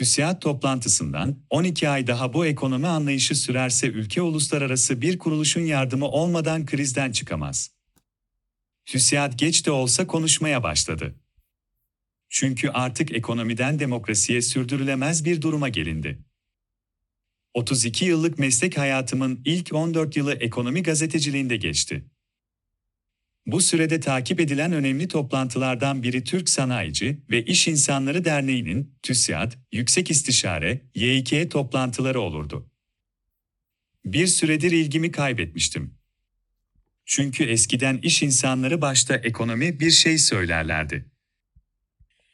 TÜSİAD toplantısından 12 ay daha bu ekonomi anlayışı sürerse ülke uluslararası bir kuruluşun yardımı olmadan krizden çıkamaz. TÜSİAD geç de olsa konuşmaya başladı. Çünkü artık ekonomiden demokrasiye sürdürülemez bir duruma gelindi. 32 yıllık meslek hayatımın ilk 14 yılı ekonomi gazeteciliğinde geçti. Bu sürede takip edilen önemli toplantılardan biri Türk Sanayici ve İş İnsanları Derneği'nin TÜSİAD, Yüksek İstişare, YİK toplantıları olurdu. Bir süredir ilgimi kaybetmiştim. Çünkü eskiden iş insanları başta ekonomi bir şey söylerlerdi.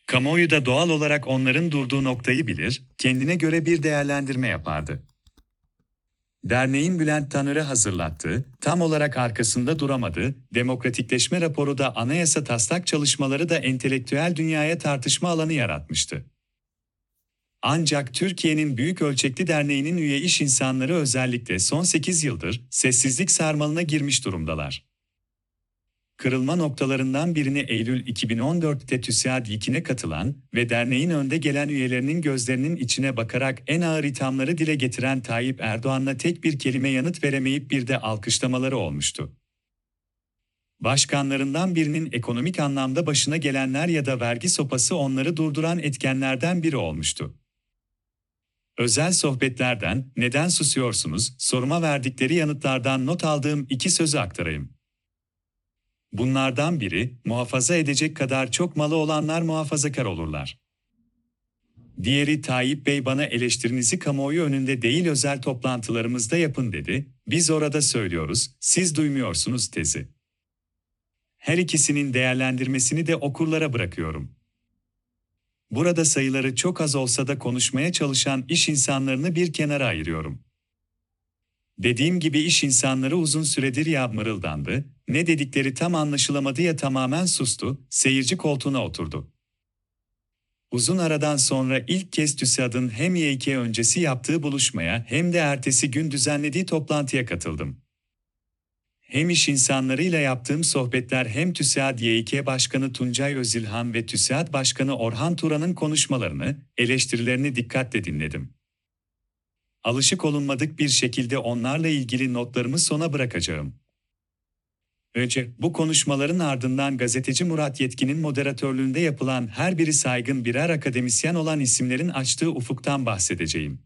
Kamuoyu da doğal olarak onların durduğu noktayı bilir, kendine göre bir değerlendirme yapardı. Derneğin Bülent Tanır'ı hazırlattığı, tam olarak arkasında duramadığı, demokratikleşme raporu da anayasa taslak çalışmaları da entelektüel dünyaya tartışma alanı yaratmıştı. Ancak Türkiye'nin büyük ölçekli derneğinin üye iş insanları özellikle son 8 yıldır sessizlik sarmalına girmiş durumdalar. Kırılma noktalarından birini Eylül 2014'te TÜSİAD ilkine katılan ve derneğin önde gelen üyelerinin gözlerinin içine bakarak en ağır ithamları dile getiren Tayyip Erdoğan'la tek bir kelime yanıt veremeyip bir de alkışlamaları olmuştu. Başkanlarından birinin ekonomik anlamda başına gelenler ya da vergi sopası onları durduran etkenlerden biri olmuştu. Özel sohbetlerden neden susuyorsunuz soruma verdikleri yanıtlardan not aldığım iki sözü aktarayım. Bunlardan biri, muhafaza edecek kadar çok malı olanlar muhafazakar olurlar. Diğeri Tayyip Bey bana eleştirinizi kamuoyu önünde değil özel toplantılarımızda yapın dedi, biz orada söylüyoruz, siz duymuyorsunuz tezi. Her ikisinin değerlendirmesini de okurlara bırakıyorum. Burada sayıları çok az olsa da konuşmaya çalışan iş insanlarını bir kenara ayırıyorum. Dediğim gibi iş insanları uzun süredir ya mırıldandı, ne dedikleri tam anlaşılamadı ya tamamen sustu, seyirci koltuğuna oturdu. Uzun aradan sonra ilk kez TÜSİAD'ın hem YK öncesi yaptığı buluşmaya hem de ertesi gün düzenlediği toplantıya katıldım. Hem iş insanlarıyla yaptığım sohbetler hem TÜSİAD YK Başkanı Tuncay Özilhan ve TÜSİAD Başkanı Orhan Turan'ın konuşmalarını, eleştirilerini dikkatle dinledim. Alışık olunmadık bir şekilde onlarla ilgili notlarımı sona bırakacağım. Önce bu konuşmaların ardından gazeteci Murat Yetkin'in moderatörlüğünde yapılan her biri saygın birer akademisyen olan isimlerin açtığı ufuktan bahsedeceğim.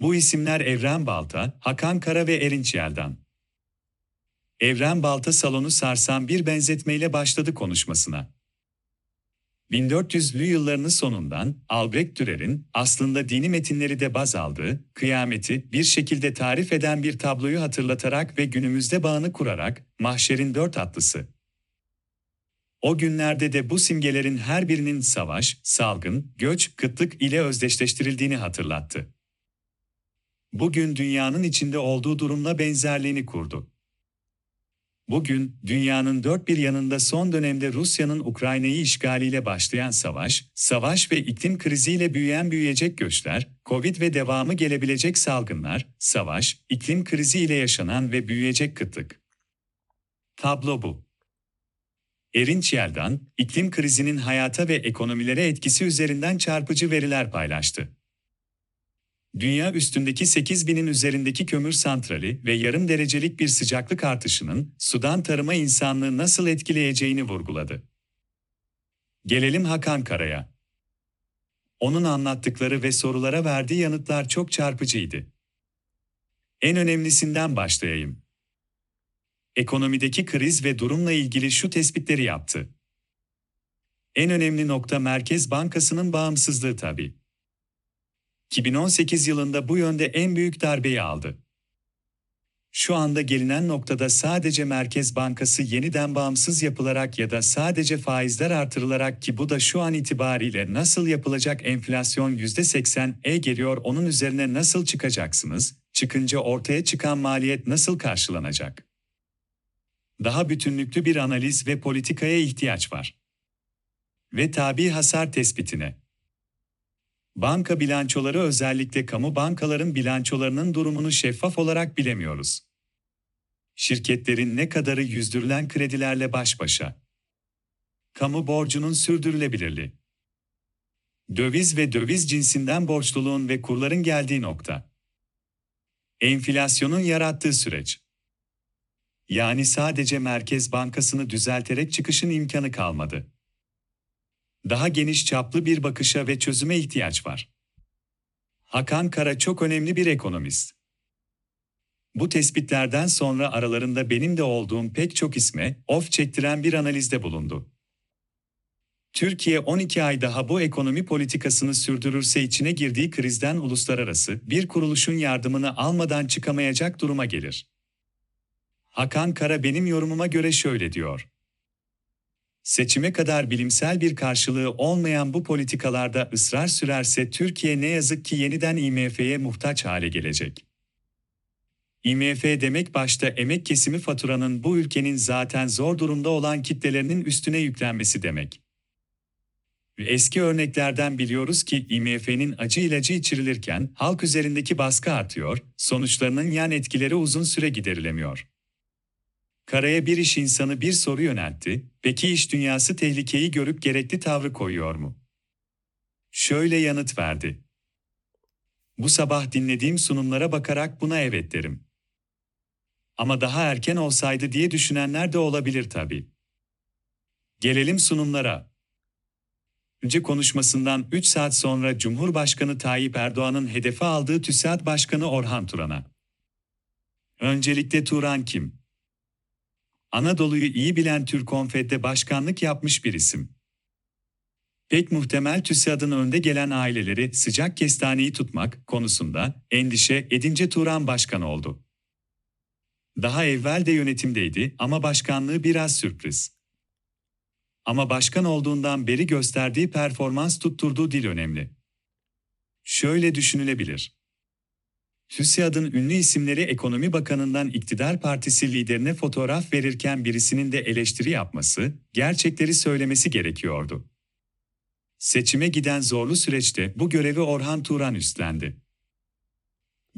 Bu isimler Evren Balta, Hakan Kara ve Erinç Yeldan. Evren Balta salonu sarsan bir benzetmeyle başladı konuşmasına. 1400'lü yıllarının sonundan Albrecht Dürer'in aslında dini metinleri de baz aldığı, kıyameti bir şekilde tarif eden bir tabloyu hatırlatarak ve günümüzde bağını kurarak, mahşerin dört atlısı. O günlerde de bu simgelerin her birinin savaş, salgın, göç, kıtlık ile özdeşleştirildiğini hatırlattı. Bugün dünyanın içinde olduğu durumla benzerliğini kurdu. Bugün, dünyanın dört bir yanında son dönemde Rusya'nın Ukrayna'yı işgaliyle başlayan savaş, savaş ve iklim kriziyle büyüyen büyüyecek göçler, Covid ve devamı gelebilecek salgınlar, savaş, iklim kriziyle yaşanan ve büyüyecek kıtlık. Tablo bu. Erinç Yeldan, iklim krizinin hayata ve ekonomilere etkisi üzerinden çarpıcı veriler paylaştı. Dünya üstündeki 8000'in üzerindeki kömür santrali ve yarım derecelik bir sıcaklık artışının sudan tarıma insanlığı nasıl etkileyeceğini vurguladı. Gelelim Hakan Kara'ya. Onun anlattıkları ve sorulara verdiği yanıtlar çok çarpıcıydı. En önemlisinden başlayayım. Ekonomideki kriz ve durumla ilgili şu tespitleri yaptı. En önemli nokta Merkez Bankası'nın bağımsızlığı tabii. 2018 yılında bu yönde en büyük darbeyi aldı. Şu anda gelinen noktada sadece Merkez Bankası yeniden bağımsız yapılarak ya da sadece faizler artırılarak ki bu da şu an itibariyle nasıl yapılacak enflasyon %80'e geliyor onun üzerine nasıl çıkacaksınız, çıkınca ortaya çıkan maliyet nasıl karşılanacak? Daha bütünlüklü bir analiz ve politikaya ihtiyaç var. Ve tabi hasar tespitine. Banka bilançoları özellikle kamu bankaların bilançolarının durumunu şeffaf olarak bilemiyoruz. Şirketlerin ne kadarı yüzdürülen kredilerle baş başa. Kamu borcunun sürdürülebilirliği. Döviz ve döviz cinsinden borçluluğun ve kurların geldiği nokta. Enflasyonun yarattığı süreç. Yani sadece Merkez Bankası'nı düzelterek çıkışın imkanı kalmadı. Daha geniş çaplı bir bakışa ve çözüme ihtiyaç var. Hakan Kara çok önemli bir ekonomist. Bu tespitlerden sonra aralarında benim de olduğum pek çok isme of çektiren bir analizde bulundu. Türkiye 12 ay daha bu ekonomi politikasını sürdürürse içine girdiği krizden uluslararası bir kuruluşun yardımını almadan çıkamayacak duruma gelir. Hakan Kara benim yorumuma göre şöyle diyor. Seçime kadar bilimsel bir karşılığı olmayan bu politikalarda ısrar sürerse Türkiye ne yazık ki yeniden IMF'ye muhtaç hale gelecek. IMF demek başta emek kesimi faturanın bu ülkenin zaten zor durumda olan kitlelerinin üstüne yüklenmesi demek. Eski örneklerden biliyoruz ki IMF'nin acı ilacı içirilirken halk üzerindeki baskı artıyor, sonuçlarının yan etkileri uzun süre giderilemiyor. Karaya bir iş insanı bir soru yöneltti, peki iş dünyası tehlikeyi görüp gerekli tavrı koyuyor mu? Şöyle yanıt verdi. Bu sabah dinlediğim sunumlara bakarak buna evet derim. Ama daha erken olsaydı diye düşünenler de olabilir tabii. Gelelim sunumlara. Önce konuşmasından 3 saat sonra Cumhurbaşkanı Tayyip Erdoğan'ın hedefe aldığı TÜSİAD Başkanı Orhan Turan'a. Öncelikle Turan kim? Anadolu'yu iyi bilen Türkonfet'te başkanlık yapmış bir isim. Pek muhtemel TÜSİAD'ın önde gelen aileleri sıcak kestaneyi tutmak konusunda endişe edince Turan başkan oldu. Daha evvel de yönetimdeydi ama başkanlığı biraz sürpriz. Ama başkan olduğundan beri gösterdiği performans tutturduğu dil önemli. Şöyle düşünülebilir. TÜSİAD'ın ünlü isimleri Ekonomi Bakanı'ndan iktidar partisi liderine fotoğraf verirken birisinin de eleştiri yapması, gerçekleri söylemesi gerekiyordu. Seçime giden zorlu süreçte bu görevi Orhan Turan üstlendi.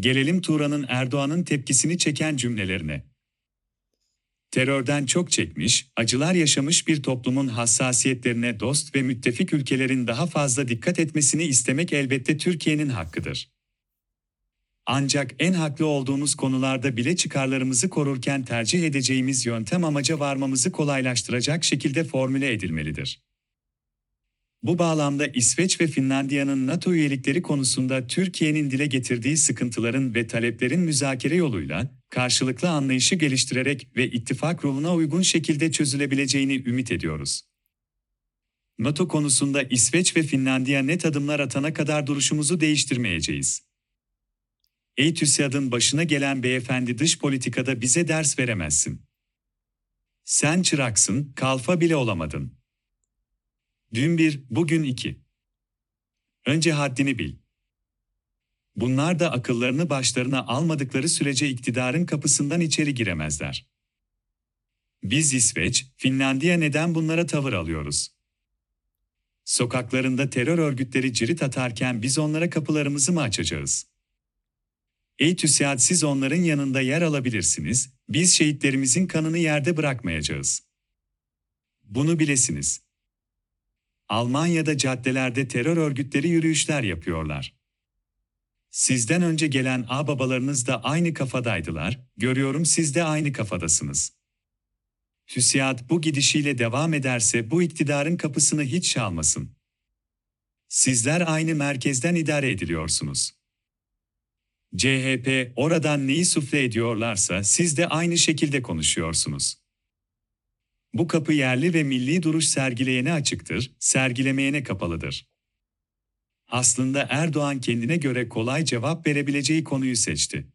Gelelim Turan'ın Erdoğan'ın tepkisini çeken cümlelerine. Terörden çok çekmiş, acılar yaşamış bir toplumun hassasiyetlerine dost ve müttefik ülkelerin daha fazla dikkat etmesini istemek elbette Türkiye'nin hakkıdır. Ancak en haklı olduğumuz konularda bile çıkarlarımızı korurken tercih edeceğimiz yöntem amaca varmamızı kolaylaştıracak şekilde formüle edilmelidir. Bu bağlamda İsveç ve Finlandiya'nın NATO üyelikleri konusunda Türkiye'nin dile getirdiği sıkıntıların ve taleplerin müzakere yoluyla karşılıklı anlayışı geliştirerek ve ittifak ruhuna uygun şekilde çözülebileceğini ümit ediyoruz. NATO konusunda İsveç ve Finlandiya net adımlar atana kadar duruşumuzu değiştirmeyeceğiz. Ey TÜSİAD'ın başına gelen beyefendi dış politikada bize ders veremezsin. Sen çıraksın, kalfa bile olamadın. Dün bir, bugün iki. Önce haddini bil. Bunlar da akıllarını başlarına almadıkları sürece iktidarın kapısından içeri giremezler. Biz İsveç, Finlandiya neden bunlara tavır alıyoruz? Sokaklarında terör örgütleri cirit atarken biz onlara kapılarımızı mı açacağız? Ey TÜSİAD siz onların yanında yer alabilirsiniz, biz şehitlerimizin kanını yerde bırakmayacağız. Bunu bilesiniz. Almanya'da caddelerde terör örgütleri yürüyüşler yapıyorlar. Sizden önce gelen ağababalarınız da aynı kafadaydılar, görüyorum siz de aynı kafadasınız. TÜSİAD bu gidişiyle devam ederse bu iktidarın kapısını hiç çalmasın. Sizler aynı merkezden idare ediliyorsunuz. CHP oradan neyi sufle ediyorlarsa siz de aynı şekilde konuşuyorsunuz. Bu kapı yerli ve milli duruş sergileyene açıktır, sergilemeyene kapalıdır. Aslında Erdoğan kendine göre kolay cevap verebileceği konuyu seçti.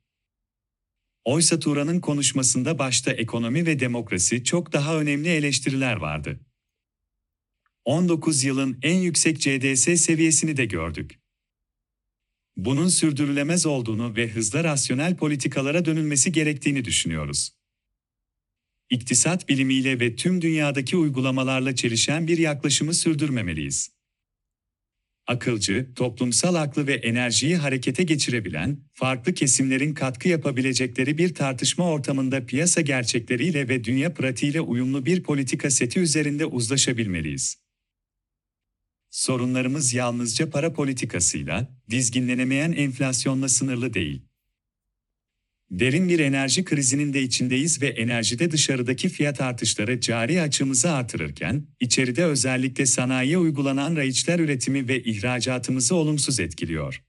Oysa Turan'ın konuşmasında başta ekonomi ve demokrasi çok daha önemli eleştiriler vardı. 19 yılın en yüksek CDS seviyesini de gördük. Bunun sürdürülemez olduğunu ve hızla rasyonel politikalara dönülmesi gerektiğini düşünüyoruz. İktisat bilimiyle ve tüm dünyadaki uygulamalarla çelişen bir yaklaşımı sürdürmemeliyiz akılcı, toplumsal aklı ve enerjiyi harekete geçirebilen, farklı kesimlerin katkı yapabilecekleri bir tartışma ortamında piyasa gerçekleriyle ve dünya pratiğiyle uyumlu bir politika seti üzerinde uzlaşabilmeliyiz. Sorunlarımız yalnızca para politikasıyla, dizginlenemeyen enflasyonla sınırlı değil. Derin bir enerji krizinin de içindeyiz ve enerjide dışarıdaki fiyat artışları cari açığımızı artırırken, içeride özellikle sanayiye uygulanan raiçler üretimi ve ihracatımızı olumsuz etkiliyor.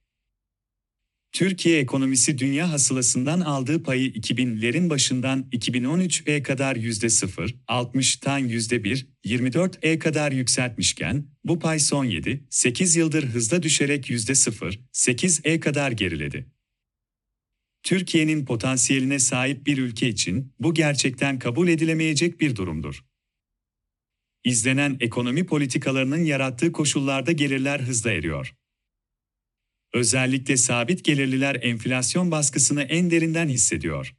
Türkiye ekonomisi dünya hasılasından aldığı payı 2000'lerin başından 2013'e kadar %0, 60'tan %1, 24'e kadar yükseltmişken, bu pay son 7, 8 yıldır hızla düşerek %0, 8'e kadar geriledi. Türkiye'nin potansiyeline sahip bir ülke için bu gerçekten kabul edilemeyecek bir durumdur. İzlenen ekonomi politikalarının yarattığı koşullarda gelirler hızla eriyor. Özellikle sabit gelirliler enflasyon baskısını en derinden hissediyor.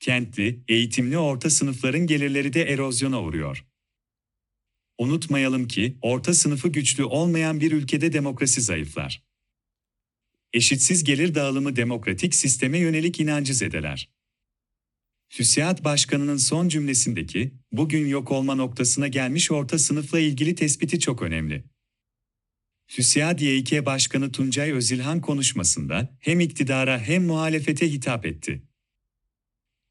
Kentli, eğitimli orta sınıfların gelirleri de erozyona uğruyor. Unutmayalım ki orta sınıfı güçlü olmayan bir ülkede demokrasi zayıflar. Eşitsiz gelir dağılımı demokratik sisteme yönelik inancı zedeler. TÜSİAD Başkanı'nın son cümlesindeki, bugün yok olma noktasına gelmiş orta sınıfla ilgili tespiti çok önemli. TÜSİAD YİK Başkanı Tuncay Özilhan konuşmasında hem iktidara hem muhalefete hitap etti.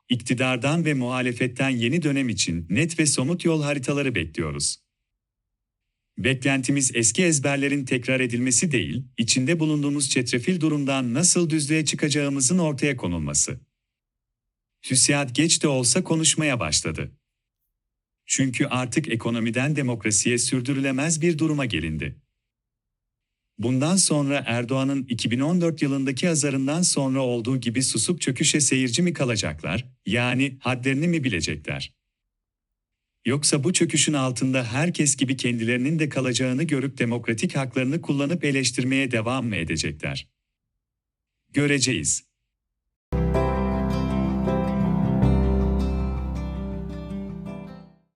İktidardan ve muhalefetten yeni dönem için net ve somut yol haritaları bekliyoruz. Beklentimiz eski ezberlerin tekrar edilmesi değil, içinde bulunduğumuz çetrefil durumdan nasıl düzlüğe çıkacağımızın ortaya konulması. TÜSİAD geç de olsa konuşmaya başladı. Çünkü artık ekonomiden demokrasiye sürdürülemez bir duruma gelindi. Bundan sonra Erdoğan'ın 2014 yılındaki azarından sonra olduğu gibi susup çöküşe seyirci mi kalacaklar, yani hadlerini mi bilecekler? Yoksa bu çöküşün altında herkes gibi kendilerinin de kalacağını görüp demokratik haklarını kullanıp eleştirmeye devam mı edecekler? Göreceğiz.